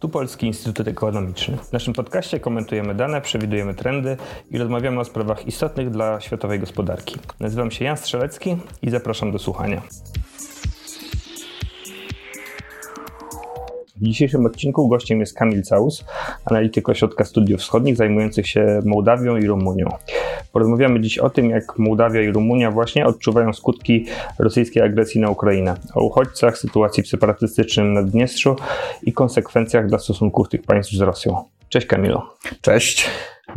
Tu Polski Instytut Ekonomiczny. W naszym podcaście komentujemy dane, przewidujemy trendy i rozmawiamy o sprawach istotnych dla światowej gospodarki. Nazywam się Jan Strzelecki i zapraszam do słuchania. W dzisiejszym odcinku gościem jest Kamil Caus, analityk Ośrodka Studiów Wschodnich zajmujących się Mołdawią i Rumunią. Porozmawiamy dziś o tym, jak Mołdawia i Rumunia właśnie odczuwają skutki rosyjskiej agresji na Ukrainę, o uchodźcach, sytuacji w separatystycznym Naddniestrzu i konsekwencjach dla stosunków tych państw z Rosją. Cześć Kamilu. Cześć.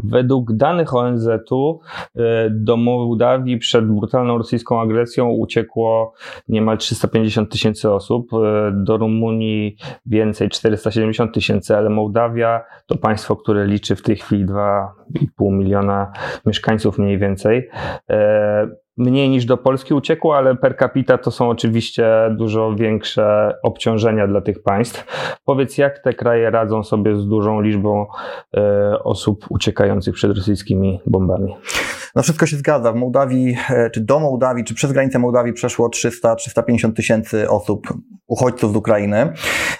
Według danych ONZ-u e, do Mołdawii przed brutalną rosyjską agresją uciekło niemal 350 tysięcy osób, e, do Rumunii więcej 470 tysięcy, ale Mołdawia to państwo, które liczy w tej chwili 2,5 miliona mieszkańców mniej więcej. Mniej niż do Polski uciekło, ale per capita to są oczywiście dużo większe obciążenia dla tych państw. Powiedz, jak te kraje radzą sobie z dużą liczbą e, osób uciekających przed rosyjskimi bombami? No wszystko się zgadza. W Mołdawii, e, czy do Mołdawii, czy przez granicę Mołdawii przeszło 300-350 tysięcy osób, uchodźców z Ukrainy.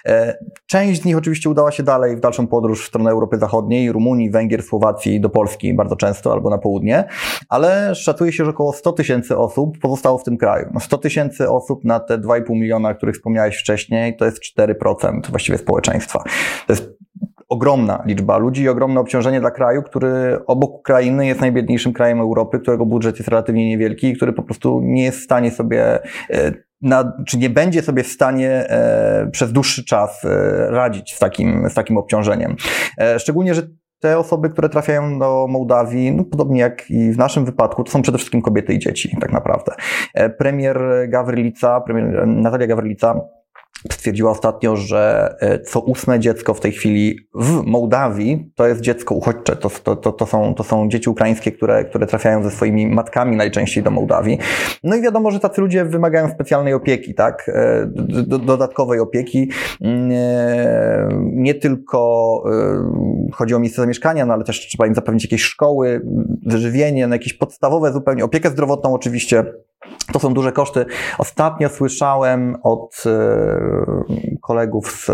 E, część z nich oczywiście udała się dalej w dalszą podróż w stronę Europy Zachodniej, Rumunii, Węgier, Słowacji, do Polski bardzo często, albo na południe, ale szacuje się, że około 100 tysięcy osób pozostało w tym kraju. No 100 tysięcy osób na te 2,5 miliona, o których wspomniałeś wcześniej, to jest 4% właściwie społeczeństwa. To jest ogromna liczba ludzi i ogromne obciążenie dla kraju, który obok Ukrainy jest najbiedniejszym krajem Europy, którego budżet jest relatywnie niewielki i który po prostu nie jest w stanie sobie e, na, czy nie będzie sobie w stanie e, przez dłuższy czas e, radzić z takim, z takim obciążeniem. E, szczególnie, że te osoby, które trafiają do Mołdawii, no, podobnie jak i w naszym wypadku, to są przede wszystkim kobiety i dzieci, tak naprawdę. E, premier Gawrylica, premier Natalia Gawrylica stwierdziła ostatnio, że e, co ósme dziecko w tej chwili w Mołdawii to jest dziecko uchodźcze. To, to, to, to, są, to są dzieci ukraińskie, które, które trafiają ze swoimi matkami najczęściej do Mołdawii. No i wiadomo, że tacy ludzie wymagają specjalnej opieki, tak? E, dodatkowej opieki. Mm, e, nie tylko chodzi o miejsce zamieszkania, no ale też trzeba im zapewnić jakieś szkoły, wyżywienie, no jakieś podstawowe zupełnie, opiekę zdrowotną oczywiście to są duże koszty. Ostatnio słyszałem od e, kolegów z,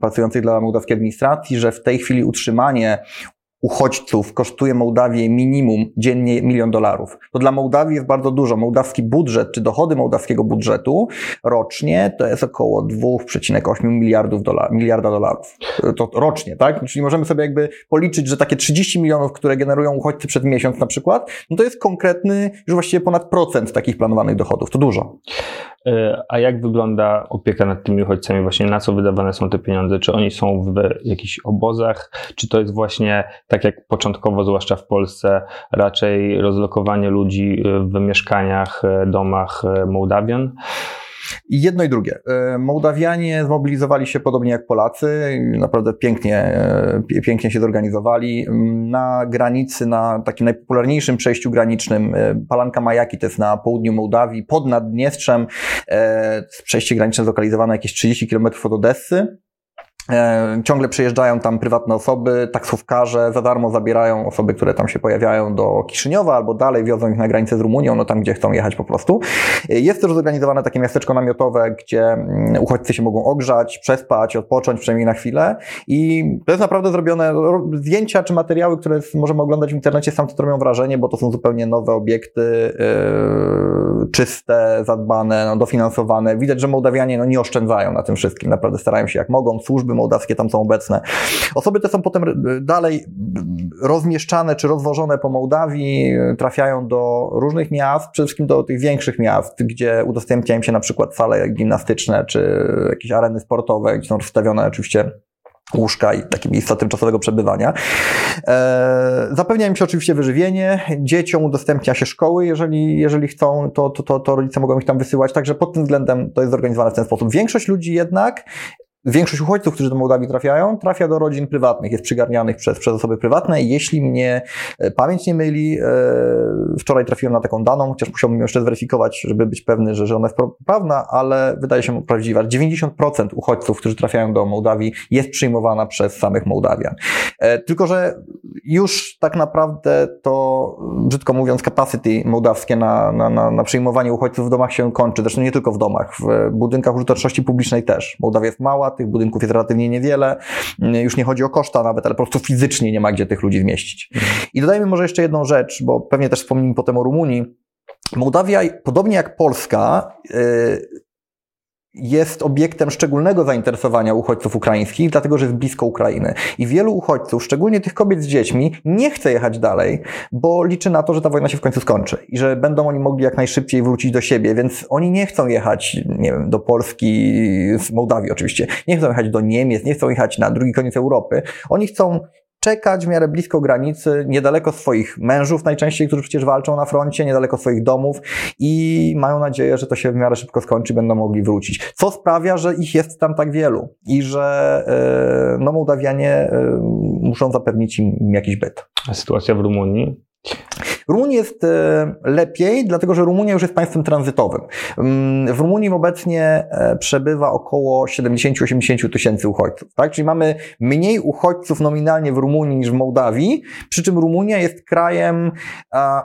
pracujących dla mołdawskiej administracji, że w tej chwili utrzymanie uchodźców kosztuje Mołdawię minimum dziennie milion dolarów. To dla Mołdawii jest bardzo dużo. Mołdawski budżet, czy dochody mołdawskiego budżetu rocznie to jest około 2,8 miliardów dolar, miliarda dolarów. To rocznie, tak? Czyli możemy sobie jakby policzyć, że takie 30 milionów, które generują uchodźcy przed miesiąc na przykład, no to jest konkretny, już właściwie ponad procent takich planowanych dochodów. To dużo. E, a jak wygląda opieka nad tymi uchodźcami? Właśnie na co wydawane są te pieniądze? Czy oni są w jakichś obozach? Czy to jest właśnie tak jak początkowo, zwłaszcza w Polsce, raczej rozlokowanie ludzi w mieszkaniach, e, domach e, Mołdawian? I jedno i drugie. E, Mołdawianie zmobilizowali się podobnie jak Polacy, naprawdę pięknie, e, pięknie się zorganizowali. Na granicy, na takim najpopularniejszym przejściu granicznym, e, Palanka Majaki, to jest na południu Mołdawii, pod Naddniestrzem, przejście graniczne zlokalizowane jakieś 30 km od Odessy. E, ciągle przyjeżdżają tam prywatne osoby, taksówkarze za darmo zabierają osoby, które tam się pojawiają do Kiszyniowa albo dalej, wiozą ich na granicę z Rumunią, no tam, gdzie chcą jechać po prostu. E, jest też zorganizowane takie miasteczko namiotowe, gdzie mm, uchodźcy się mogą ogrzać, przespać, odpocząć przynajmniej na chwilę i to jest naprawdę zrobione, zdjęcia czy materiały, które możemy oglądać w internecie, sam to robią wrażenie, bo to są zupełnie nowe obiekty, yy, czyste, zadbane, no, dofinansowane. Widać, że Mołdawianie no, nie oszczędzają na tym wszystkim, naprawdę starają się jak mogą, służby mołdawskie tam są obecne. Osoby te są potem dalej rozmieszczane czy rozwożone po Mołdawii, trafiają do różnych miast, przede wszystkim do tych większych miast, gdzie udostępnia im się na przykład sale gimnastyczne czy jakieś areny sportowe, gdzie są rozstawione oczywiście łóżka i takie miejsca tymczasowego przebywania. E, zapewnia im się oczywiście wyżywienie, dzieciom udostępnia się szkoły, jeżeli, jeżeli chcą, to, to, to, to rodzice mogą ich tam wysyłać, także pod tym względem to jest zorganizowane w ten sposób. Większość ludzi jednak Większość uchodźców, którzy do Mołdawii trafiają, trafia do rodzin prywatnych, jest przygarnianych przez, przez osoby prywatne. Jeśli mnie e, pamięć nie myli, e, wczoraj trafiłem na taką daną, chociaż musiałbym ją jeszcze zweryfikować, żeby być pewny, że, że ona jest prawna, ale wydaje się prawdziwa. 90% uchodźców, którzy trafiają do Mołdawii, jest przyjmowana przez samych Mołdawian. E, tylko, że już tak naprawdę to, brzydko mówiąc, capacity mołdawskie na, na, na, na przyjmowanie uchodźców w domach się kończy. Zresztą nie tylko w domach, w budynkach użyteczności publicznej też. Mołdawia jest mała, tych budynków jest relatywnie niewiele. Już nie chodzi o koszta nawet, ale po prostu fizycznie nie ma gdzie tych ludzi zmieścić. I dodajmy może jeszcze jedną rzecz, bo pewnie też wspomnimy potem o Rumunii. Mołdawia, podobnie jak Polska, yy, jest obiektem szczególnego zainteresowania uchodźców ukraińskich, dlatego że jest blisko Ukrainy. I wielu uchodźców, szczególnie tych kobiet z dziećmi, nie chce jechać dalej, bo liczy na to, że ta wojna się w końcu skończy i że będą oni mogli jak najszybciej wrócić do siebie, więc oni nie chcą jechać, nie wiem, do Polski, z Mołdawii oczywiście, nie chcą jechać do Niemiec, nie chcą jechać na drugi koniec Europy. Oni chcą czekać w miarę blisko granicy, niedaleko swoich mężów najczęściej, którzy przecież walczą na froncie, niedaleko swoich domów i mają nadzieję, że to się w miarę szybko skończy będą mogli wrócić. Co sprawia, że ich jest tam tak wielu i że e, no, Mołdawianie e, muszą zapewnić im jakiś byt. A sytuacja w Rumunii? Rumunii jest e, lepiej, dlatego że Rumunia już jest państwem tranzytowym. Mm, w Rumunii obecnie e, przebywa około 70-80 tysięcy uchodźców. Tak? Czyli mamy mniej uchodźców nominalnie w Rumunii niż w Mołdawii, przy czym Rumunia jest krajem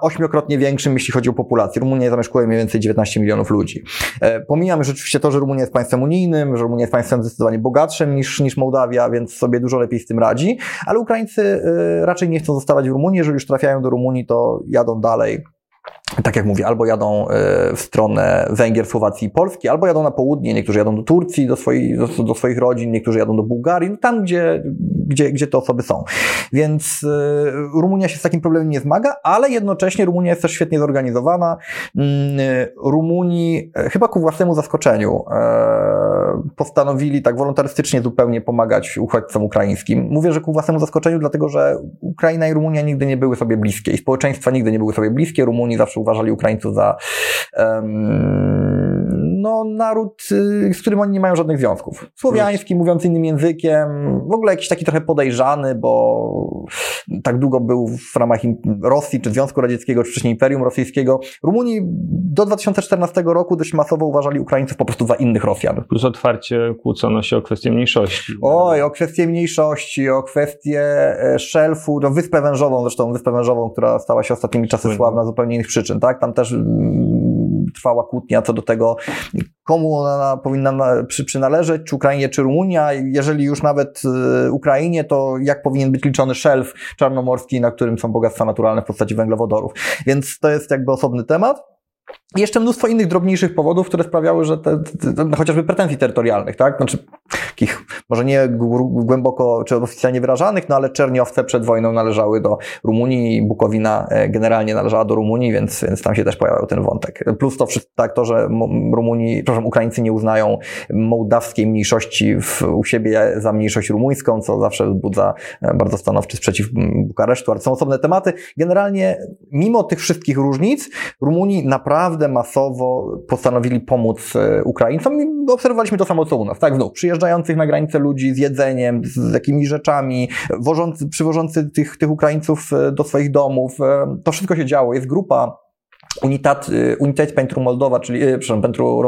ośmiokrotnie większym, jeśli chodzi o populację. Rumunia zamieszkuje mniej więcej 19 milionów ludzi. E, pomijam rzeczywiście to, że Rumunia jest państwem unijnym, że Rumunia jest państwem zdecydowanie bogatszym niż, niż Mołdawia, więc sobie dużo lepiej z tym radzi, ale Ukraińcy raczej nie chcą zostawać w Rumunii, jeżeli już trafiają do Rumunii, to jadą dalej tak jak mówię, albo jadą e, w stronę Węgier, Słowacji i Polski, albo jadą na południe, niektórzy jadą do Turcji, do, swoich, do, do swoich rodzin, niektórzy jadą do Bułgarii, no tam, gdzie, gdzie, gdzie te osoby są. Więc y, Rumunia się z takim problemem nie zmaga, ale jednocześnie Rumunia jest też świetnie zorganizowana. Y, Rumuni, y, chyba ku własnemu zaskoczeniu, postanowili tak wolontarystycznie zupełnie pomagać uchodźcom ukraińskim. Mówię, że ku własnemu zaskoczeniu, dlatego że Ukraina i Rumunia nigdy nie były sobie bliskie i społeczeństwa nigdy nie były sobie bliskie. Rumuni zawsze uważali Ukraińców za um, no, naród, y, z którym oni nie mają żadnych związków. Słowiański, mówiąc innym językiem, w ogóle jakiś taki trochę podejrzany, bo tak długo był w ramach Rosji, czy Związku Radzieckiego, czy wcześniej Imperium Rosyjskiego. Rumuni do 2014 roku dość masowo uważali Ukraińców po prostu za innych Rosjan. Plus otwarcie kłócono się o kwestię mniejszości. Oj, o kwestię mniejszości, o kwestię e, szelfu, no Wyspę Wężową zresztą, Wyspę Wężową, która stała się ostatnimi czasy sławna z zupełnie innych przyczyn, tak? Tam też mm, trwała kłótnia co do tego, komu ona powinna przy, przynależeć, czy Ukrainie, czy Rumunia. Jeżeli już nawet y, Ukrainie, to jak powinien być liczony szelf czarnomorski, na którym są bogactwa naturalne w postaci węglowodorów. Więc to jest jakby osobny temat. I jeszcze mnóstwo innych drobniejszych powodów, które sprawiały, że te, te, te chociażby pretensji terytorialnych, tak? Znaczy, takich może nie głęboko czy oficjalnie wyrażanych, no ale Czerniowce przed wojną należały do Rumunii i Bukowina e, generalnie należała do Rumunii, więc, więc tam się też pojawiał ten wątek. Plus to tak to, że Rumunii, przepraszam, Ukraińcy nie uznają mołdawskiej mniejszości w, u siebie za mniejszość rumuńską, co zawsze wzbudza e, bardzo stanowczy sprzeciw Bukaresztu, ale są osobne tematy. Generalnie, mimo tych wszystkich różnic, Rumunii naprawdę masowo postanowili pomóc e, Ukraińcom i obserwowaliśmy to samo co u nas, tak? Znów, przyjeżdżających na granicę ludzi z jedzeniem, z jakimiś rzeczami, wożący, przywożący tych, tych Ukraińców e, do swoich domów. E, to wszystko się działo. Jest grupa Unitat, y, Unitet Pentru Moldowa, czyli, przepraszam, Pentru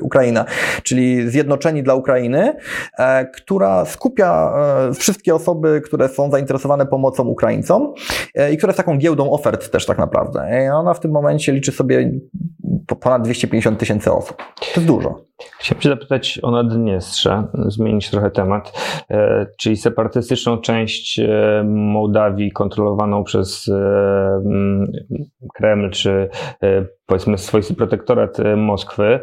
Ukraina, czyli Zjednoczeni dla Ukrainy, e, która skupia e, wszystkie osoby, które są zainteresowane pomocą Ukraińcom e, i która jest taką giełdą ofert też tak naprawdę. I ona w tym momencie liczy sobie ponad 250 tysięcy osób. To jest dużo. Chciałbym się zapytać o Naddniestrze, zmienić trochę temat, czyli separatystyczną część Mołdawii kontrolowaną przez Kreml czy E, powiedzmy swoisty protektorat e, Moskwy e,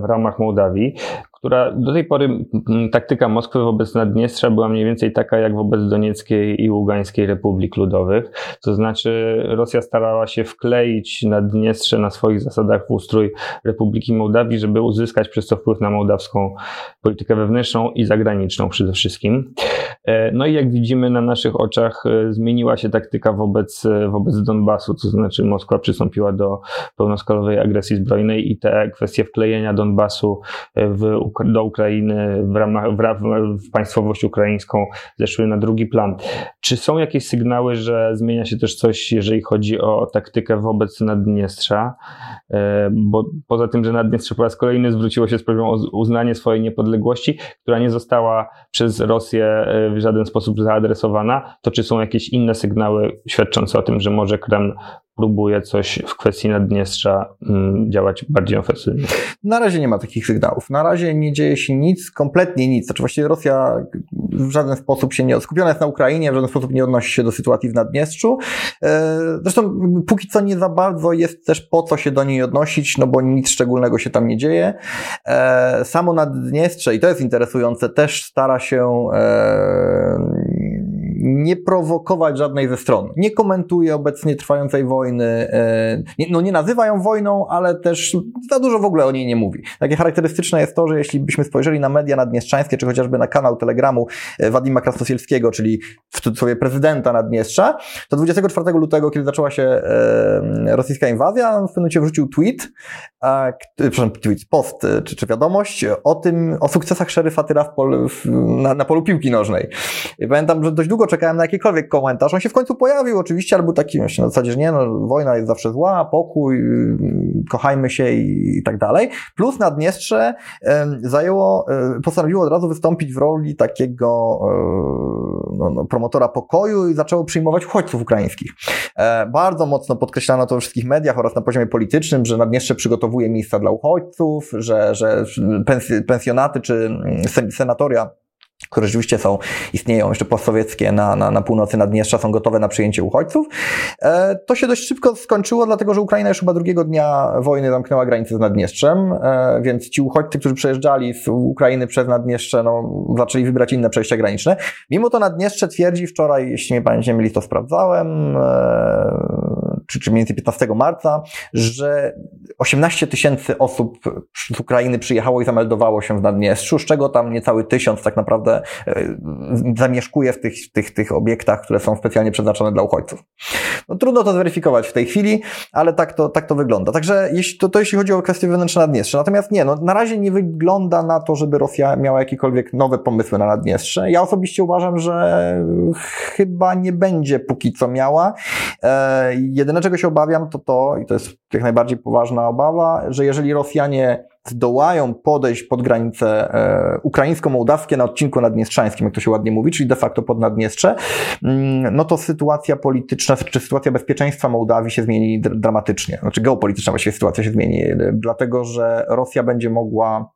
w ramach Mołdawii, która do tej pory taktyka Moskwy wobec Naddniestrza była mniej więcej taka jak wobec Donieckiej i Ługańskiej Republik Ludowych. To znaczy Rosja starała się wkleić Naddniestrze na swoich zasadach w ustrój Republiki Mołdawii, żeby uzyskać przez to wpływ na mołdawską politykę wewnętrzną i zagraniczną przede wszystkim. No i jak widzimy na naszych oczach zmieniła się taktyka wobec, wobec Donbasu, to znaczy Moskwa przystąpiła do pełnoskalowej agresji zbrojnej i te kwestie wklejenia Donbasu w, do Ukrainy w ramach w, w państwowość ukraińską zeszły na drugi plan. Czy są jakieś sygnały, że zmienia się też coś, jeżeli chodzi o taktykę wobec Naddniestrza? E, bo poza tym, że Naddniestrze po raz kolejny zwróciło się z prośbą o uznanie swojej niepodległości, która nie została przez Rosję e, w żaden sposób zaadresowana, to czy są jakieś inne sygnały świadczące o tym, że może Kreml próbuje coś w kwestii Naddniestrza mm, działać bardziej ofensywnie? Na razie nie ma takich sygnałów. Na razie nie dzieje się nic, kompletnie nic. Znaczy właściwie Rosja w żaden sposób się nie skupiona jest na Ukrainie, w żaden sposób nie odnosi się do sytuacji w Naddniestrzu. E, zresztą póki co nie za bardzo jest też po co się do niej odnosić, no bo nic szczególnego się tam nie dzieje. E, samo Naddniestrze, i to jest interesujące, też stara się e, nie prowokować żadnej ze stron. Nie komentuje obecnie trwającej wojny, e, no nie nazywa ją wojną, ale też za dużo w ogóle o niej nie mówi. Takie charakterystyczne jest to, że jeśli byśmy spojrzeli na media naddniestrzańskie, czy chociażby na kanał Telegramu e, Wadima Krasnosielskiego, czyli w cudzysłowie prezydenta Naddniestrza, to 24 lutego, kiedy zaczęła się e, rosyjska inwazja, w pewnym momencie wrzucił tweet, a, przepraszam, tweet, post, czy, czy wiadomość o tym, o sukcesach szeryfa Tyra w pol, w, na, na polu piłki nożnej. Pamiętam, że dość długo czekałem na jakikolwiek komentarz. On się w końcu pojawił oczywiście, ale był taki myślę, na zasadzie, że nie, no, wojna jest zawsze zła, pokój, yy, kochajmy się i, i tak dalej. Plus Naddniestrze zajęło, e, postanowiło od razu wystąpić w roli takiego e, no, no, promotora pokoju i zaczęło przyjmować uchodźców ukraińskich. E, bardzo mocno podkreślano to we wszystkich mediach oraz na poziomie politycznym, że Naddniestrze przygotowuje miejsca dla uchodźców, że, że pensjonaty czy mm, senatoria które rzeczywiście są, istnieją jeszcze postsowieckie na, na, na północy Naddniestrza, są gotowe na przyjęcie uchodźców. E, to się dość szybko skończyło, dlatego że Ukraina już chyba drugiego dnia wojny zamknęła granicę z Naddniestrzem, e, więc ci uchodźcy, którzy przejeżdżali z Ukrainy przez Naddniestrze, no, zaczęli wybrać inne przejścia graniczne. Mimo to Naddniestrze twierdzi wczoraj, jeśli nie pamiętam, myli, to sprawdzałem, e, czy, czy mniej więcej 15 marca, że 18 tysięcy osób z Ukrainy przyjechało i zameldowało się w Naddniestrzu, z czego tam niecały tysiąc tak naprawdę e, zamieszkuje w tych, tych, tych obiektach, które są specjalnie przeznaczone dla uchodźców. No, trudno to zweryfikować w tej chwili, ale tak to, tak to wygląda. Także jeśli, to, to jeśli chodzi o kwestie wewnętrzne Naddniestrza. Natomiast nie, no, na razie nie wygląda na to, żeby Rosja miała jakiekolwiek nowe pomysły na Naddniestrze. Ja osobiście uważam, że chyba nie będzie póki co miała. E, jedyne, czego się obawiam, to to, i to jest jak najbardziej poważna obawa, że jeżeli Rosjanie zdołają podejść pod granicę e, ukraińsko-mołdawskie na odcinku naddniestrzańskim, jak to się ładnie mówi, czyli de facto pod Naddniestrze, mm, no to sytuacja polityczna, czy sytuacja bezpieczeństwa Mołdawii się zmieni dramatycznie. Znaczy geopolityczna właściwie sytuacja się zmieni, dlatego że Rosja będzie mogła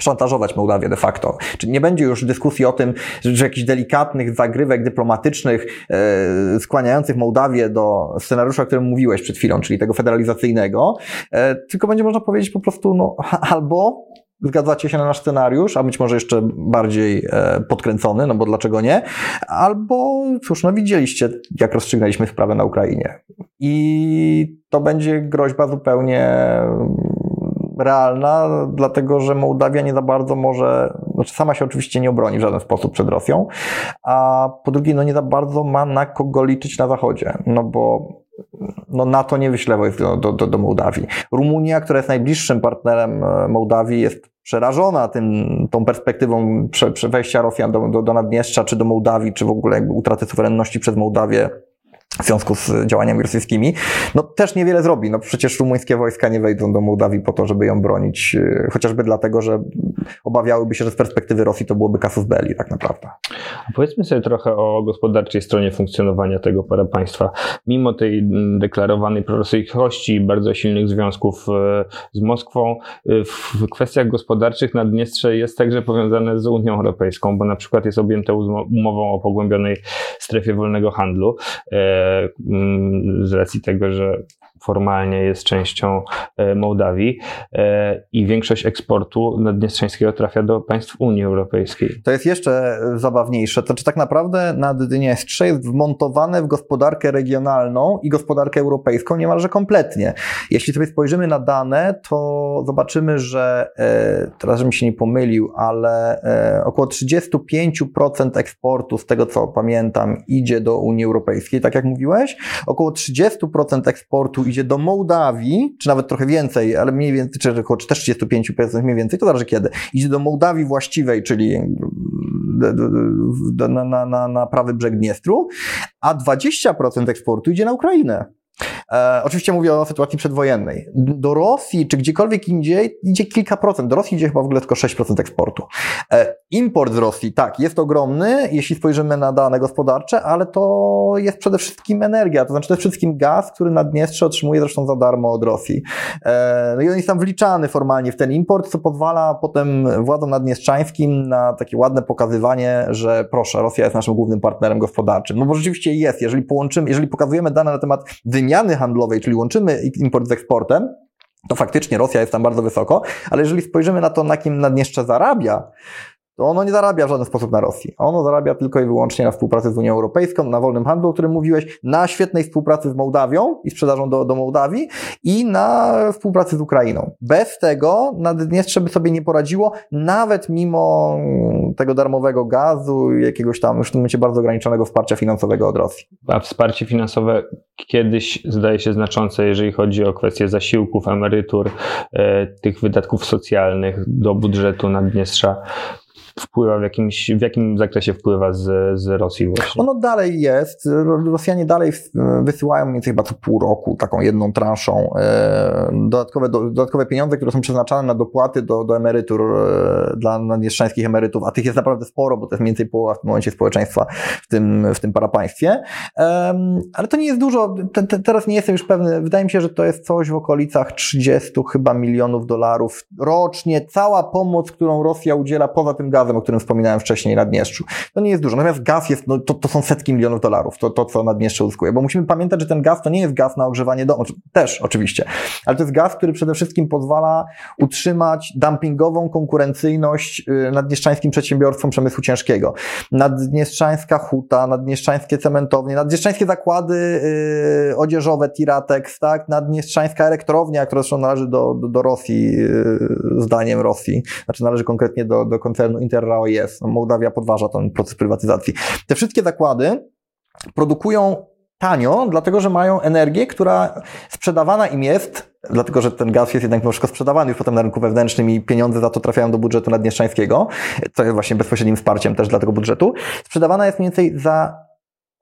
szantażować Mołdawię de facto. Czyli nie będzie już dyskusji o tym, że jakichś delikatnych zagrywek dyplomatycznych e, skłaniających Mołdawię do scenariusza, o którym mówiłeś przed chwilą, czyli tego federalizacyjnego, e, tylko będzie można powiedzieć po prostu, no albo zgadzacie się na nasz scenariusz, a być może jeszcze bardziej e, podkręcony, no bo dlaczego nie? Albo, cóż, no widzieliście, jak rozstrzygnęliśmy sprawę na Ukrainie. I to będzie groźba zupełnie realna, dlatego że Mołdawia nie za bardzo może, znaczy sama się oczywiście nie obroni w żaden sposób przed Rosją, a po drugie, no nie za bardzo ma na kogo liczyć na Zachodzie, no bo no NATO nie wyśle wojsk do, do, do Mołdawii. Rumunia, która jest najbliższym partnerem e, Mołdawii, jest przerażona tym, tą perspektywą prze, wejścia Rosjan do, do, do Naddniestrza, czy do Mołdawii, czy w ogóle jakby utraty suwerenności przez Mołdawię w związku z działaniami rosyjskimi, no też niewiele zrobi. No przecież rumuńskie wojska nie wejdą do Mołdawii po to, żeby ją bronić, e, chociażby dlatego, że obawiałyby się, że z perspektywy Rosji to byłoby kasus belli tak naprawdę. A powiedzmy sobie trochę o gospodarczej stronie funkcjonowania tego para państwa. Mimo tej deklarowanej prorosyjskości i bardzo silnych związków e, z Moskwą, e, w kwestiach gospodarczych Naddniestrze jest także powiązane z Unią Europejską, bo na przykład jest objęte umową o pogłębionej strefie wolnego handlu Mm, z racji tego, że formalnie jest częścią e, Mołdawii e, i większość eksportu naddniestrzańskiego trafia do państw Unii Europejskiej. To jest jeszcze zabawniejsze. To czy tak naprawdę Naddniestrze jest wmontowane w gospodarkę regionalną i gospodarkę europejską niemalże kompletnie. Jeśli sobie spojrzymy na dane, to zobaczymy, że e, teraz żebym się nie pomylił, ale około 35% eksportu, z tego co pamiętam, idzie do Unii Europejskiej, tak jak mówiłeś. Około 30% eksportu idzie do Mołdawii, czy nawet trochę więcej, ale mniej więcej, czy około 35% mniej więcej, to zależy kiedy. Idzie do Mołdawii właściwej, czyli na, na, na, na prawy brzeg Dniestru, a 20% eksportu idzie na Ukrainę. E, oczywiście mówię o sytuacji przedwojennej. Do Rosji, czy gdziekolwiek indziej, idzie kilka procent. Do Rosji idzie chyba w ogóle tylko 6% eksportu. E, import z Rosji, tak, jest ogromny, jeśli spojrzymy na dane gospodarcze, ale to jest przede wszystkim energia, to znaczy przede wszystkim gaz, który Naddniestrze otrzymuje zresztą za darmo od Rosji. E, no i on jest tam wliczany formalnie w ten import, co pozwala potem władzom naddniestrzańskim na takie ładne pokazywanie, że proszę, Rosja jest naszym głównym partnerem gospodarczym. No bo rzeczywiście jest, jeżeli połączymy, jeżeli pokazujemy dane na temat wymiany handlowej, czyli łączymy import z eksportem, to faktycznie Rosja jest tam bardzo wysoko, ale jeżeli spojrzymy na to, na kim Naddniestrze zarabia, to ono nie zarabia w żaden sposób na Rosji. Ono zarabia tylko i wyłącznie na współpracy z Unią Europejską, na wolnym handlu, o którym mówiłeś, na świetnej współpracy z Mołdawią i sprzedażą do, do Mołdawii i na współpracy z Ukrainą. Bez tego Naddniestrze by sobie nie poradziło, nawet mimo tego darmowego gazu, jakiegoś tam już w tym momencie bardzo ograniczonego wsparcia finansowego od Rosji. A wsparcie finansowe kiedyś zdaje się znaczące, jeżeli chodzi o kwestie zasiłków, emerytur, e, tych wydatków socjalnych do budżetu Naddniestrza wpływa w jakimś, w jakim zakresie wpływa z, z Rosji właśnie? Ono dalej jest. Rosjanie dalej wysyłają mniej więcej chyba co pół roku taką jedną transzą e, dodatkowe, dodatkowe pieniądze, które są przeznaczane na dopłaty do, do emerytur e, dla mieszczańskich emerytów, a tych jest naprawdę sporo, bo to jest mniej więcej połowa w tym momencie społeczeństwa w tym, w tym parapaństwie. Ale to nie jest dużo. Te, te, teraz nie jestem już pewny. Wydaje mi się, że to jest coś w okolicach 30 chyba milionów dolarów rocznie. Cała pomoc, którą Rosja udziela poza tym gazem, o którym wspominałem wcześniej na Dnieszczu. To nie jest dużo. Natomiast gaz jest, no, to, to są setki milionów dolarów, to, to co na Dniestrze uzyskuje. Bo musimy pamiętać, że ten gaz to nie jest gaz na ogrzewanie domu. Też oczywiście. Ale to jest gaz, który przede wszystkim pozwala utrzymać dumpingową konkurencyjność y, naddniestrzańskim przedsiębiorstwom przemysłu ciężkiego. Naddniestrzańska huta, naddniestrzańskie cementownie, naddniestrzańskie zakłady yy, odzieżowe Tiratex, tak? Naddniestrzańska elektrownia, która zresztą należy do, do, do Rosji, yy, zdaniem Rosji. Znaczy należy konkretnie do, do koncernu Inter RAO jest. Mołdawia podważa ten proces prywatyzacji. Te wszystkie zakłady produkują tanio, dlatego że mają energię, która sprzedawana im jest, dlatego że ten gaz jest jednak mimo wszystko sprzedawany już potem na rynku wewnętrznym i pieniądze za to trafiają do budżetu naddniestrzańskiego, co jest właśnie bezpośrednim wsparciem też dla tego budżetu. Sprzedawana jest mniej więcej za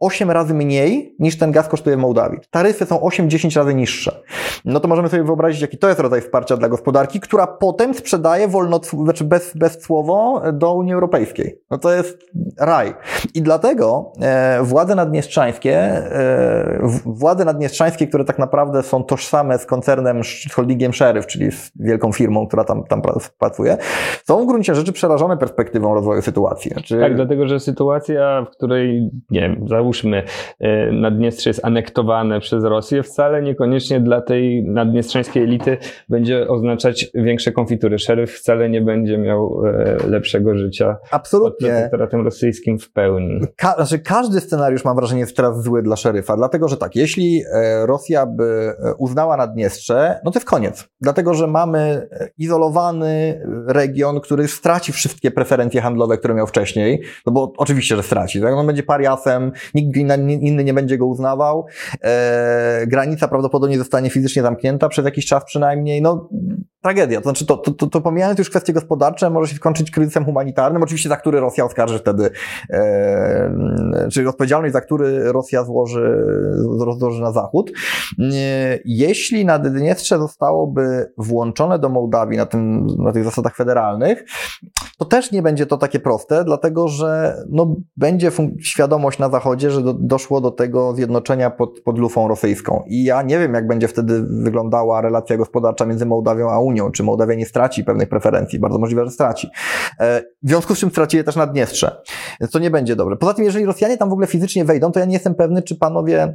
8 razy mniej niż ten gaz kosztuje w Mołdawii. Taryfy są 8-10 razy niższe. No to możemy sobie wyobrazić, jaki to jest rodzaj wsparcia dla gospodarki, która potem sprzedaje wolno, znaczy bez, bezcłowo do Unii Europejskiej. No to jest raj. I dlatego e, władze naddniestrzańskie, e, władze naddniestrzańskie, które tak naprawdę są tożsame z koncernem, z holdingiem Sheriff, czyli z wielką firmą, która tam, tam pracuje, są w gruncie rzeczy przerażone perspektywą rozwoju sytuacji. Znaczy... Tak, dlatego, że sytuacja, w której, nie wiem, załóżmy, e, Naddniestrze jest anektowane przez Rosję, wcale niekoniecznie dla tej naddniestrzańskiej elity będzie oznaczać większe konfitury. Szeryf wcale nie będzie miał e, lepszego życia Absolutnie. pod protektoratem rosyjskim w pełni. Ka znaczy każdy scenariusz, mam wrażenie, jest teraz zły dla szeryfa, dlatego że tak, jeśli e, Rosja by uznała Naddniestrze, no to jest koniec. Dlatego, że mamy izolowany region, który straci wszystkie preferencje handlowe, które miał wcześniej, no bo oczywiście, że straci. Tak? On będzie pariasem, nikt inny nie będzie go uznawał. E, granica prawdopodobnie zostanie fizycznie zamknięta przez jakiś czas przynajmniej. No, tragedia. To znaczy, to, to, to, pomijając już kwestie gospodarcze, może się skończyć kryzysem humanitarnym, oczywiście za który Rosja oskarży wtedy, e, czyli odpowiedzialność, za który Rosja złoży, złoży na Zachód. E, jeśli Naddniestrze zostałoby włączone do Mołdawii na, tym, na tych zasadach federalnych, to też nie będzie to takie proste, dlatego że no, będzie świadomość na Zachodzie, że do, doszło do tego zjednoczenia pod, pod lufą rosyjską. I ja nie wiem, jak będzie wtedy wyglądała relacja gospodarcza między Mołdawią a Unią. Czy Mołdawia nie straci pewnych preferencji? Bardzo możliwe, że straci. E, w związku z czym straci je też Naddniestrze. To nie będzie dobre. Poza tym, jeżeli Rosjanie tam w ogóle fizycznie wejdą, to ja nie jestem pewny, czy panowie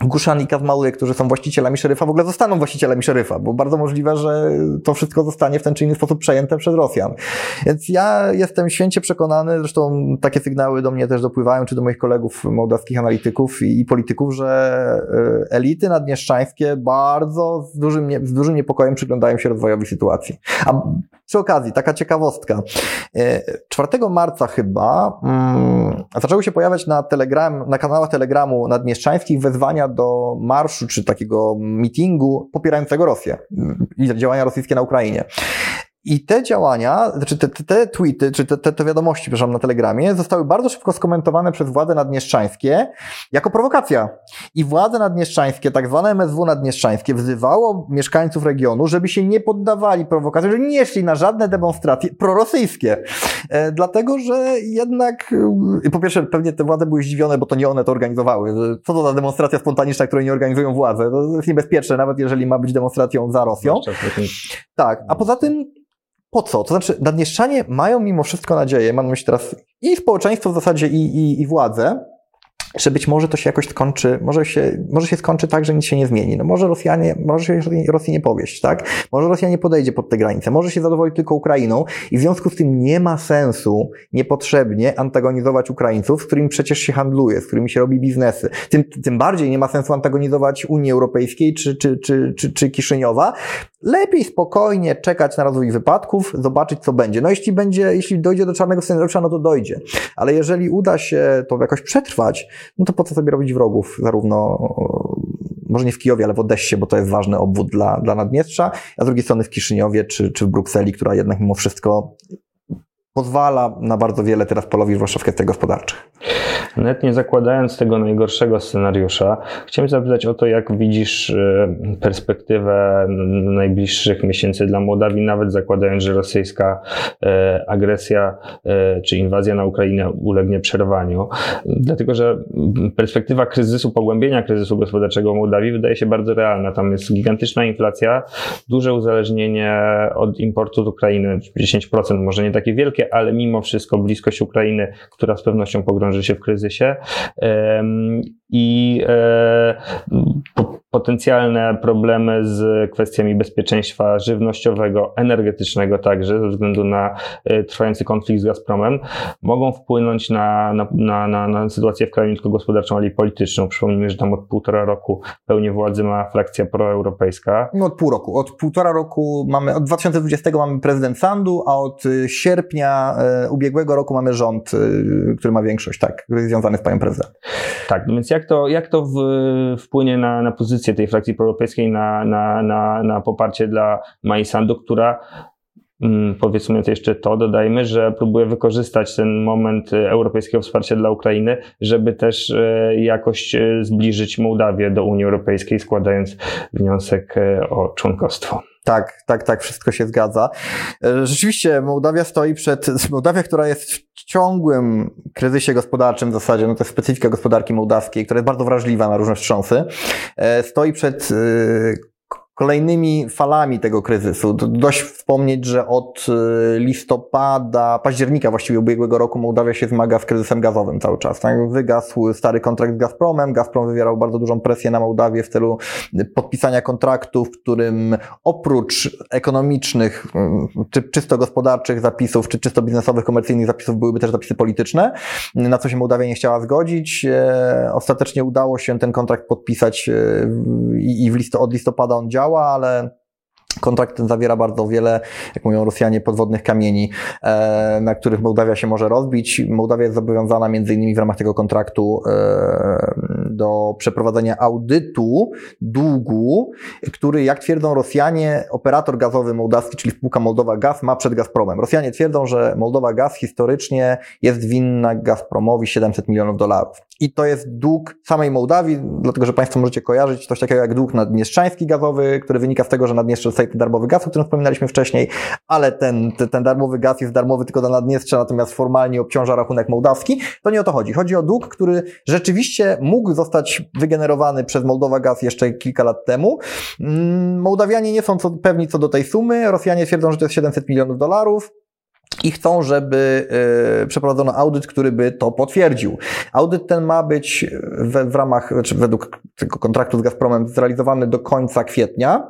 Guszan i Kazmały, którzy są właścicielami szeryfa, w ogóle zostaną właścicielami szeryfa, bo bardzo możliwe, że to wszystko zostanie w ten czy inny sposób przejęte przez Rosjan. Więc ja jestem święcie przekonany, zresztą takie sygnały do mnie też dopływają, czy do moich kolegów mołdawskich analityków i polityków, że e, elity naddnieszczańskie bardzo z dużym, z dużym niepokojem przyglądają się rozwojowi sytuacji. A przy okazji, taka ciekawostka. 4 e, marca chyba mm, zaczęły się pojawiać na, telegram, na kanałach Telegramu naddnieszczańskich wezwania do marszu czy takiego meetingu popierającego Rosję i działania rosyjskie na Ukrainie. I te działania, znaczy te, te, tweety, czy te, te, wiadomości, przepraszam, na Telegramie, zostały bardzo szybko skomentowane przez władze nadmieszczańskie jako prowokacja. I władze nadmieszczańskie, tak zwane MSW nadmieszczańskie, wzywało mieszkańców regionu, żeby się nie poddawali prowokacji, że nie szli na żadne demonstracje prorosyjskie. E, dlatego, że jednak, e, po pierwsze, pewnie te władze były zdziwione, bo to nie one to organizowały. Co to za demonstracja spontaniczna, której nie organizują władze? To jest niebezpieczne, nawet jeżeli ma być demonstracją za Rosją. Tak, a poza tym po co? To znaczy, Naddnieszczanie mają mimo wszystko nadzieję, mam na myśli teraz i społeczeństwo w zasadzie, i, i, i władze, że być może to się jakoś skończy, może się, może się skończy tak, że nic się nie zmieni. No może Rosjanie, może się Rosji nie powieść, tak? Może Rosja nie podejdzie pod te granice, może się zadowolić tylko Ukrainą i w związku z tym nie ma sensu niepotrzebnie antagonizować Ukraińców, z którymi przecież się handluje, z którymi się robi biznesy. Tym, tym bardziej nie ma sensu antagonizować Unii Europejskiej czy, czy, czy, czy, czy Kiszyniowa, lepiej spokojnie czekać na rozwój wypadków, zobaczyć co będzie. No jeśli będzie, jeśli dojdzie do czarnego scenariusza, no to dojdzie. Ale jeżeli uda się to jakoś przetrwać, no to po co sobie robić wrogów, zarówno może nie w Kijowie, ale w Odessie, bo to jest ważny obwód dla, dla Naddniestrza, a z drugiej strony w Kiszyniowie czy, czy w Brukseli, która jednak mimo wszystko pozwala na bardzo wiele teraz polowisk, zwłaszcza w kwestiach gospodarczych. Nawet nie zakładając tego najgorszego scenariusza, chciałem zapytać o to, jak widzisz e, perspektywę najbliższych miesięcy dla Mołdawii, nawet zakładając, że rosyjska e, agresja e, czy inwazja na Ukrainę ulegnie przerwaniu. Dlatego, że perspektywa kryzysu, pogłębienia kryzysu gospodarczego Mołdawii wydaje się bardzo realna. Tam jest gigantyczna inflacja, duże uzależnienie od importu z Ukrainy, 10%, może nie takie wielkie, ale mimo wszystko bliskość Ukrainy, która z pewnością pogrąży się w kryzysie i e, potencjalne problemy z kwestiami bezpieczeństwa żywnościowego, energetycznego także, ze względu na e, trwający konflikt z Gazpromem, mogą wpłynąć na, na, na, na, sytuację w kraju nie tylko gospodarczą, ale i polityczną. Przypomnijmy, że tam od półtora roku pełnię władzy ma frakcja proeuropejska. No od pół roku. Od półtora roku mamy, od 2020 mamy prezydent Sandu, a od y, sierpnia e, ubiegłego roku mamy rząd, który ma większość, tak, związany z panią prezydent. Tak, no więc jak to, jak to w, wpłynie na, na pozycję tej frakcji proeuropejskiej, na, na, na, na poparcie dla Mai która mm, powiedzmy jeszcze to, dodajmy, że próbuje wykorzystać ten moment europejskiego wsparcia dla Ukrainy, żeby też e, jakoś e, zbliżyć Mołdawię do Unii Europejskiej, składając wniosek e, o członkostwo. Tak, tak, tak, wszystko się zgadza. E, rzeczywiście Mołdawia stoi przed, Mołdawia, która jest w ciągłym kryzysie gospodarczym w zasadzie, no to jest specyfika gospodarki mołdawskiej, która jest bardzo wrażliwa na różne wstrząsy, e, stoi przed e, kolejnymi falami tego kryzysu. Dość wspomnieć, że od y, listopada, października właściwie ubiegłego roku Mołdawia się zmaga z kryzysem gazowym cały czas. Tak? Wygasł stary kontrakt z Gazpromem. Gazprom wywierał bardzo dużą presję na Mołdawię w celu podpisania kontraktu, w którym oprócz ekonomicznych, y, czy czysto gospodarczych zapisów, czy czysto biznesowych, komercyjnych zapisów byłyby też zapisy polityczne, na co się Mołdawia nie chciała zgodzić. Ostatecznie udało się ten kontrakt podpisać i w od listopada on działa działa, ale Kontrakt ten zawiera bardzo wiele, jak mówią Rosjanie, podwodnych kamieni, e, na których Mołdawia się może rozbić. Mołdawia jest zobowiązana między innymi w ramach tego kontraktu e, do przeprowadzenia audytu długu, który, jak twierdzą Rosjanie, operator gazowy mołdawski, czyli spółka Moldowa Gaz, ma przed Gazpromem. Rosjanie twierdzą, że Moldowa Gaz historycznie jest winna Gazpromowi 700 milionów dolarów. I to jest dług samej Mołdawii, dlatego że Państwo możecie kojarzyć coś takiego jak dług naddniestrzański gazowy, który wynika z tego, że Naddniestrze dostaje ten darmowy gaz, o którym wspominaliśmy wcześniej, ale ten, ten, ten darmowy gaz jest darmowy tylko dla Naddniestrza, natomiast formalnie obciąża rachunek mołdawski. To nie o to chodzi. Chodzi o dług, który rzeczywiście mógł zostać wygenerowany przez Moldowa Gaz jeszcze kilka lat temu. Mm, Mołdawianie nie są co, pewni co do tej sumy. Rosjanie twierdzą, że to jest 700 milionów dolarów i chcą, żeby y, przeprowadzono audyt, który by to potwierdził. Audyt ten ma być we, w ramach, znaczy według tego kontraktu z Gazpromem zrealizowany do końca kwietnia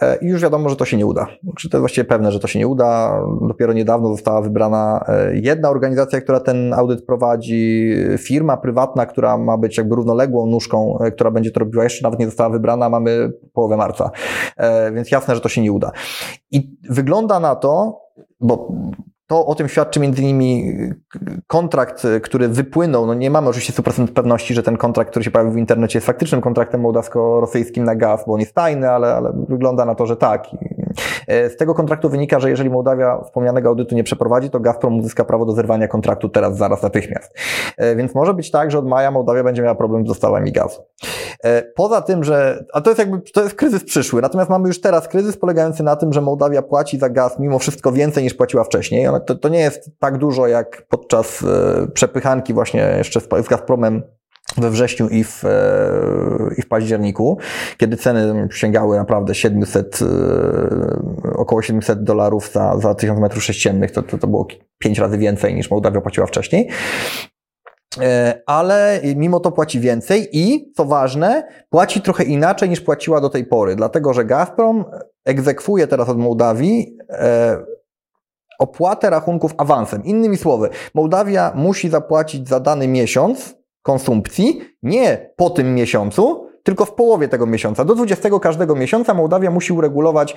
e, i już wiadomo, że to się nie uda. Znaczy, to jest właściwie pewne, że to się nie uda. Dopiero niedawno została wybrana e, jedna organizacja, która ten audyt prowadzi, firma prywatna, która ma być jakby równoległą nóżką, e, która będzie to robiła, jeszcze nawet nie została wybrana, mamy połowę marca. Więc jasne, że to się nie uda. I wygląda na to, bo to o tym świadczy między innymi kontrakt, który wypłynął. No nie mamy oczywiście 100% pewności, że ten kontrakt, który się pojawił w internecie jest faktycznym kontraktem mołdawsko-rosyjskim na gaz, bo on jest tajny, ale, ale wygląda na to, że tak. Z tego kontraktu wynika, że jeżeli Mołdawia wspomnianego audytu nie przeprowadzi, to Gazprom uzyska prawo do zerwania kontraktu teraz, zaraz, natychmiast. Więc może być tak, że od maja Mołdawia będzie miała problem z dostawami gazu. Poza tym, że, a to jest jakby, to jest kryzys przyszły, natomiast mamy już teraz kryzys polegający na tym, że Mołdawia płaci za gaz mimo wszystko więcej niż płaciła wcześniej. To, to nie jest tak dużo jak podczas przepychanki właśnie jeszcze z Gazpromem we wrześniu i w, e, i w październiku, kiedy ceny sięgały naprawdę 700, e, około 700 dolarów za, za 1000 metrów sześciennych, to, to, to było 5 razy więcej niż Mołdawia płaciła wcześniej. E, ale mimo to płaci więcej i, co ważne, płaci trochę inaczej niż płaciła do tej pory, dlatego że Gazprom egzekwuje teraz od Mołdawii opłatę rachunków awansem. Innymi słowy, Mołdawia musi zapłacić za dany miesiąc konsumpcji nie po tym miesiącu, tylko w połowie tego miesiąca. Do 20 każdego miesiąca Mołdawia musi uregulować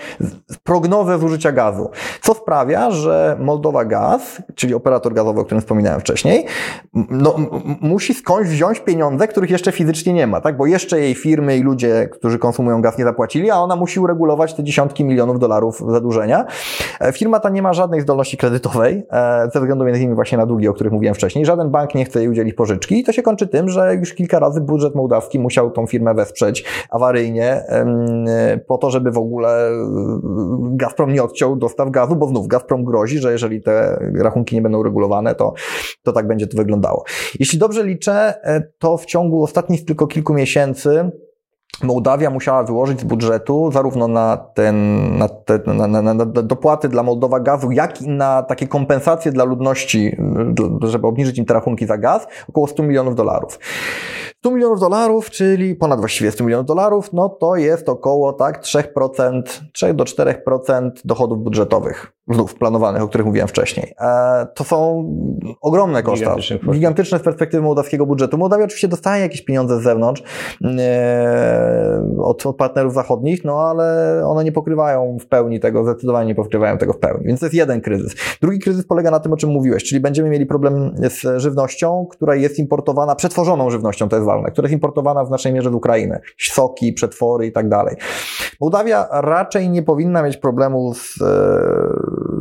prognozę zużycia gazu, co sprawia, że Moldowa Gaz, czyli operator gazowy, o którym wspominałem wcześniej, no, musi skądś wziąć pieniądze, których jeszcze fizycznie nie ma, tak? bo jeszcze jej firmy i ludzie, którzy konsumują gaz nie zapłacili, a ona musi uregulować te dziesiątki milionów dolarów zadłużenia. E, firma ta nie ma żadnej zdolności kredytowej, e, ze względu między innymi właśnie na długi, o których mówiłem wcześniej. Żaden bank nie chce jej udzielić pożyczki i to się kończy tym, że już kilka razy budżet mołdawski musiał tą firmę wesprzeć awaryjnie po to, żeby w ogóle Gazprom nie odciął dostaw gazu, bo znów Gazprom grozi, że jeżeli te rachunki nie będą regulowane, to, to tak będzie to wyglądało. Jeśli dobrze liczę, e, to w ciągu ostatnich tylko kilku miesięcy Mołdawia musiała wyłożyć z budżetu zarówno na, ten, na, te, na, na, na, dopłaty dla Mołdowa gazu, jak i na takie kompensacje dla ludności, żeby obniżyć im te rachunki za gaz, około 100 milionów dolarów. 100 milionów dolarów, czyli ponad właściwie 100 milionów dolarów, no to jest około tak 3%, 3 do 4% dochodów budżetowych, znów planowanych, o których mówiłem wcześniej. E, to są ogromne koszta, gigantyczne, gigantyczne z perspektywy mołdawskiego budżetu. Mołdawia oczywiście dostaje jakieś pieniądze z zewnątrz, e, od, od partnerów zachodnich, no ale one nie pokrywają w pełni tego, zdecydowanie nie pokrywają tego w pełni. Więc to jest jeden kryzys. Drugi kryzys polega na tym, o czym mówiłeś, czyli będziemy mieli problem z żywnością, która jest importowana, przetworzoną żywnością, to jest ważne, która jest importowana w znacznej mierze z Ukrainy. Soki, przetwory i tak dalej. Mołdawia raczej nie powinna mieć problemu z, e,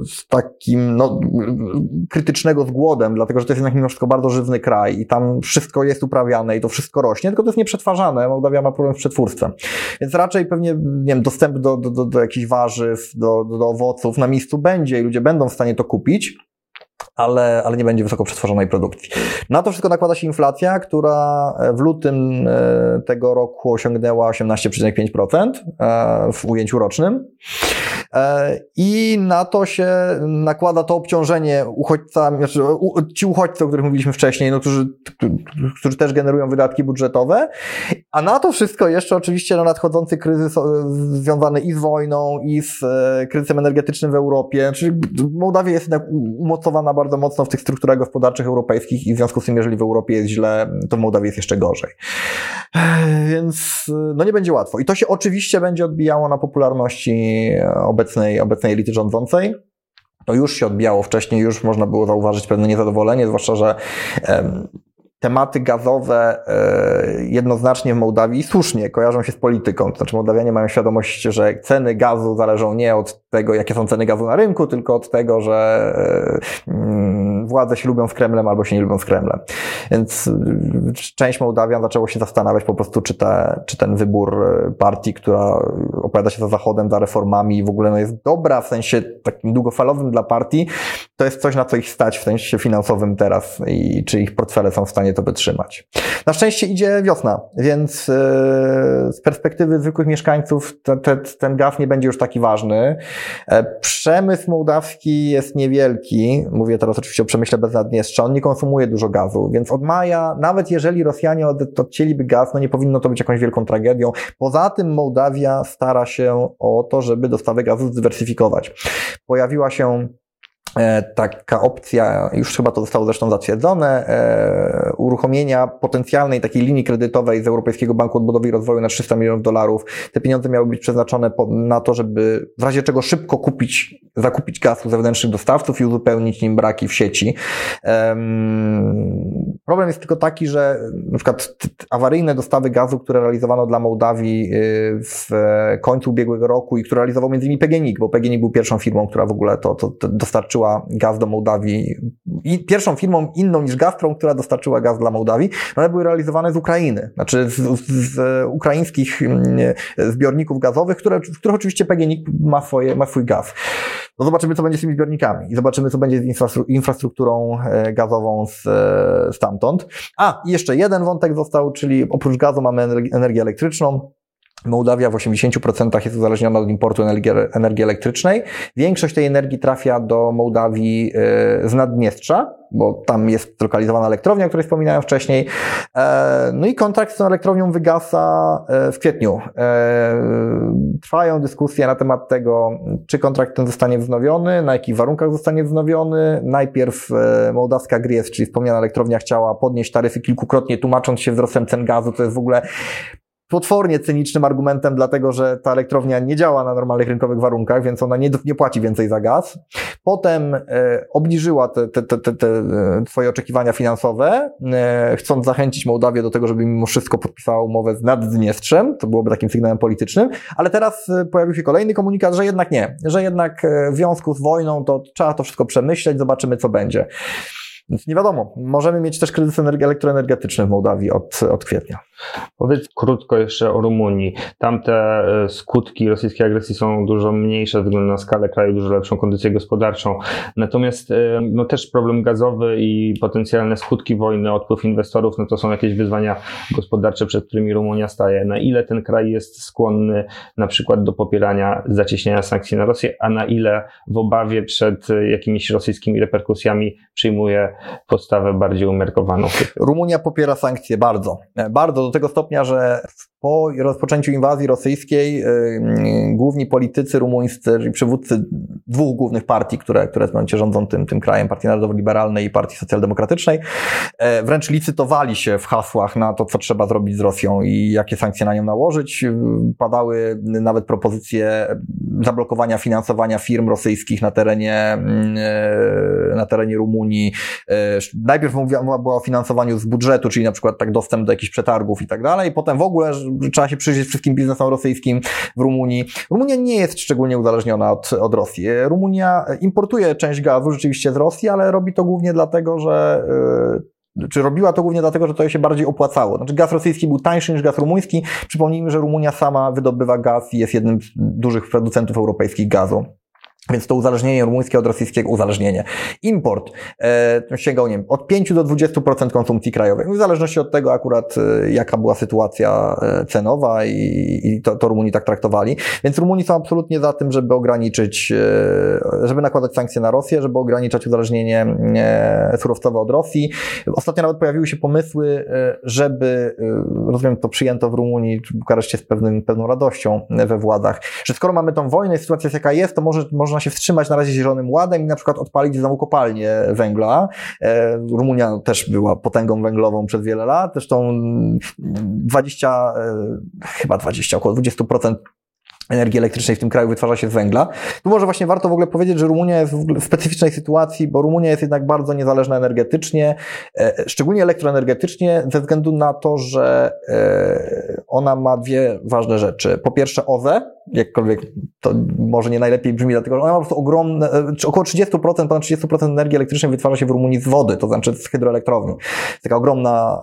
z takim, no, krytycznego z głodem, dlatego że to jest jednak mimo wszystko bardzo żywny kraj i tam wszystko jest uprawiane i to wszystko rośnie, tylko to jest nieprzetwarzane. Mołdawia ma problem z przetwórstwem. Więc raczej pewnie, nie wiem, dostęp do, do, do, do jakichś warzyw, do, do, do owoców na miejscu będzie i ludzie będą w stanie to kupić ale, ale nie będzie wysoko przetworzonej produkcji. Na to wszystko nakłada się inflacja, która w lutym e, tego roku osiągnęła 18,5% e, w ujęciu rocznym. E, I na to się nakłada to obciążenie uchodźcami, znaczy ci uchodźcy, o których mówiliśmy wcześniej, no, którzy, którzy też generują wydatki budżetowe, a na to wszystko jeszcze oczywiście no, nadchodzący kryzys związany i z wojną, i z kryzysem energetycznym w Europie, czyli Mołdawia jest jednak umocowana bardzo mocno w tych strukturach gospodarczych europejskich i w związku z tym, jeżeli w Europie jest źle, to w Mołdawii jest jeszcze gorzej. Więc no nie będzie łatwo. I to się oczywiście będzie odbijało na popularności obecnej, obecnej elity rządzącej. To już się odbijało wcześniej, już można było zauważyć pewne niezadowolenie, zwłaszcza, że tematy gazowe e, jednoznacznie w Mołdawii słusznie kojarzą się z polityką. To znaczy Mołdawianie mają świadomość, że ceny gazu zależą nie od tego, jakie są ceny gazu na rynku, tylko od tego, że e, mm, władze się lubią z Kremlem albo się nie lubią z Kremlem. Więc y, część Mołdawian zaczęło się zastanawiać po prostu, czy, te, czy ten wybór e, partii, która opowiada się za Zachodem, za reformami w ogóle no jest dobra w sensie takim długofalowym dla partii, to jest coś, na co ich stać w sensie finansowym teraz i czy ich portfele są w stanie to wytrzymać. Na szczęście idzie wiosna, więc e, z perspektywy zwykłych mieszkańców te, te, ten gaz nie będzie już taki ważny. E, przemysł mołdawski jest niewielki, mówię teraz oczywiście o przemyśle bez Naddniestrza, on nie konsumuje dużo gazu, więc od maja, nawet jeżeli Rosjanie odcięliby gaz, no nie powinno to być jakąś wielką tragedią. Poza tym Mołdawia stara się o to, żeby dostawy gazu zdywersyfikować. Pojawiła się taka opcja, już chyba to zostało zresztą zatwierdzone, e, uruchomienia potencjalnej takiej linii kredytowej z Europejskiego Banku Odbudowy i Rozwoju na 300 milionów dolarów. Te pieniądze miały być przeznaczone na to, żeby w razie czego szybko kupić zakupić gaz u zewnętrznych dostawców i uzupełnić nim braki w sieci. Problem jest tylko taki, że na przykład awaryjne dostawy gazu, które realizowano dla Mołdawii y, w końcu ubiegłego roku i które realizował między innymi PGNiG, bo PGNiG był pierwszą firmą, która w ogóle to, to, to dostarczyła gaz do Mołdawii i pierwszą firmą inną niż Gazprom, która dostarczyła gaz dla Mołdawii, no one były realizowane z Ukrainy, znaczy z, z ukraińskich mm, zbiorników gazowych, które, w których oczywiście PGNiG ma, swoje, ma swój gaz. No zobaczymy, co będzie z tymi zbiornikami i zobaczymy, co będzie z infrastrukturą e, gazową z, e, stamtąd. A, i jeszcze jeden wątek został, czyli oprócz gazu mamy energię elektryczną. Mołdawia w 80% jest uzależniona od importu energii, energii elektrycznej. Większość tej energii trafia do Mołdawii e, z Naddniestrza, bo tam jest zlokalizowana elektrownia, o której wspominałem wcześniej. E, no i kontrakt z tą elektrownią wygasa e, w kwietniu. Trwają dyskusje na temat tego, czy kontrakt ten zostanie wznowiony, na jakich warunkach zostanie wznowiony. Najpierw mołdawska Gries, czyli wspomniana elektrownia, chciała podnieść taryfy kilkukrotnie, tłumacząc się wzrostem cen gazu. To jest w ogóle potwornie cynicznym argumentem, dlatego że ta elektrownia nie działa na normalnych rynkowych warunkach, więc ona nie, nie płaci więcej za gaz. Potem e, obniżyła te, te, te, te, te e, swoje oczekiwania finansowe, e, chcąc zachęcić Mołdawię do tego, żeby mimo wszystko podpisała umowę z Naddniestrzem, to byłoby takim sygnałem politycznym, ale teraz e, pojawił się kolejny komunikat, że jednak nie, że jednak e, w związku z wojną to trzeba to wszystko przemyśleć, zobaczymy co będzie. Więc nie wiadomo, możemy mieć też kryzys elektroenergetyczny w Mołdawii od, od kwietnia. Powiedz krótko jeszcze o Rumunii. Tam te e, skutki rosyjskiej agresji są dużo mniejsze ze względu na skalę kraju, dużo lepszą kondycję gospodarczą. Natomiast e, no, też problem gazowy i potencjalne skutki wojny, odpływ inwestorów, no to są jakieś wyzwania gospodarcze, przed którymi Rumunia staje. Na ile ten kraj jest skłonny na przykład do popierania zacieśniania sankcji na Rosję, a na ile w obawie przed e, jakimiś rosyjskimi reperkusjami przyjmuje postawę bardziej umiarkowaną? Rumunia popiera sankcje bardzo. Bardzo do tego stopnia, że po rozpoczęciu inwazji rosyjskiej y, główni politycy rumuńscy, czyli przywódcy dwóch głównych partii, które, które rządzą tym, tym krajem, Partii Narodowo-Liberalnej i Partii Socjaldemokratycznej, e, wręcz licytowali się w hasłach na to, co trzeba zrobić z Rosją i jakie sankcje na nią nałożyć. Padały nawet propozycje zablokowania finansowania firm rosyjskich na terenie, e, na terenie Rumunii. E, najpierw mowa była o finansowaniu z budżetu, czyli na przykład tak dostęp do jakichś przetargów i tak dalej. Potem w ogóle trzeba się przyjrzeć wszystkim biznesom rosyjskim w Rumunii. Rumunia nie jest szczególnie uzależniona od, od Rosji. Rumunia importuje część gazu rzeczywiście z Rosji, ale robi to głównie dlatego, że yy, czy robiła to głównie dlatego, że to się bardziej opłacało. Znaczy gaz rosyjski był tańszy niż gaz rumuński. Przypomnijmy, że Rumunia sama wydobywa gaz i jest jednym z dużych producentów europejskich gazu. Więc to uzależnienie rumuńskie od rosyjskiego, uzależnienie. Import e, sięgał, nie wiem, od 5 do 20% konsumpcji krajowej. W zależności od tego akurat, e, jaka była sytuacja e, cenowa i, i to, to Rumuni tak traktowali. Więc Rumuni są absolutnie za tym, żeby ograniczyć, e, żeby nakładać sankcje na Rosję, żeby ograniczać uzależnienie e, surowcowe od Rosji. Ostatnio nawet pojawiły się pomysły, e, żeby, e, rozumiem, to przyjęto w Rumunii, w Bukareszcie z pewnym, pewną radością we władach, że skoro mamy tą wojnę i sytuacja jest jaka jest, to może, można można się wstrzymać na razie zielonym ładem i na przykład odpalić znowu kopalnię węgla. E, Rumunia też była potęgą węglową przez wiele lat, zresztą 20, e, chyba 20, około 20% energii elektrycznej w tym kraju wytwarza się z węgla. Tu może właśnie warto w ogóle powiedzieć, że Rumunia jest w specyficznej sytuacji, bo Rumunia jest jednak bardzo niezależna energetycznie, e, szczególnie elektroenergetycznie, ze względu na to, że e, ona ma dwie ważne rzeczy. Po pierwsze OZE, jakkolwiek to może nie najlepiej brzmi, dlatego że ona ma po prostu ogromne, e, około 30%, ponad 30% energii elektrycznej wytwarza się w Rumunii z wody, to znaczy z hydroelektrowni. Taka ogromna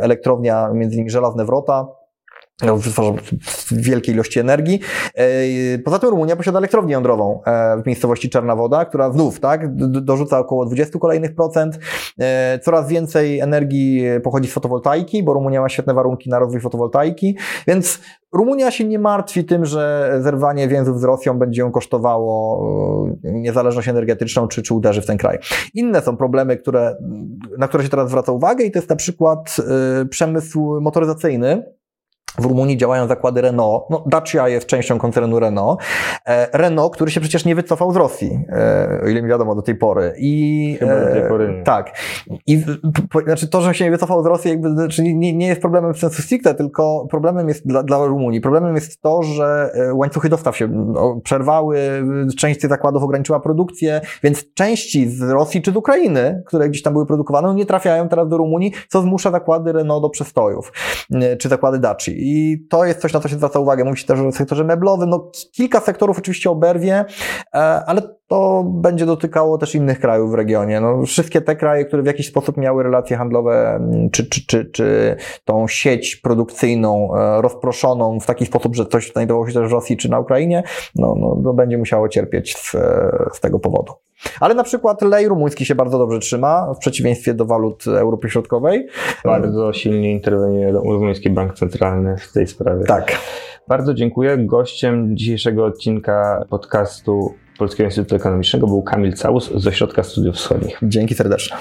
elektrownia, między innymi Żelazne Wrota, wytwarza wielkiej ilości energii. E, poza tym Rumunia posiada elektrownię jądrową e, w miejscowości Czarna Woda, która znów tak, dorzuca około 20 kolejnych procent. E, coraz więcej energii pochodzi z fotowoltaiki, bo Rumunia ma świetne warunki na rozwój fotowoltaiki, więc Rumunia się nie martwi tym, że zerwanie więzów z Rosją będzie ją kosztowało niezależność energetyczną, czy, czy uderzy w ten kraj. Inne są problemy, które, na które się teraz zwraca uwagę i to jest na przykład przemysł motoryzacyjny, w Rumunii działają zakłady Renault. No, Dacia jest częścią koncernu Renault. E, Renault, który się przecież nie wycofał z Rosji, e, o ile mi wiadomo do tej pory. I, Chyba do tej pory nie. Tak. I po, znaczy to, że się nie wycofał z Rosji, jakby, znaczy nie, nie jest problemem w sensu stricte, tylko problemem jest dla, dla Rumunii. Problemem jest to, że e, łańcuchy dostaw się no, przerwały, część tych zakładów ograniczyła produkcję, więc części z Rosji czy z Ukrainy, które gdzieś tam były produkowane, no nie trafiają teraz do Rumunii, co zmusza zakłady Renault do przestojów, e, czy zakłady Daci. I to jest coś, na co się zwraca uwagę. Mówi się też o sektorze meblowym. No, kilka sektorów oczywiście oberwie, e, ale to będzie dotykało też innych krajów w regionie. No, wszystkie te kraje, które w jakiś sposób miały relacje handlowe, czy, czy, czy, czy tą sieć produkcyjną e, rozproszoną w taki sposób, że coś znajdowało się też w Rosji czy na Ukrainie, no, no, no będzie musiało cierpieć z, z tego powodu. Ale na przykład lej rumuński się bardzo dobrze trzyma, w przeciwieństwie do walut Europy Środkowej. Bardzo silnie interweniuje Rumuński Bank Centralny w tej sprawie. Tak. Bardzo dziękuję. Gościem dzisiejszego odcinka podcastu Polskiego Instytutu Ekonomicznego był Kamil Całus z Ośrodka Studiów Wschodnich. Dzięki serdecznie.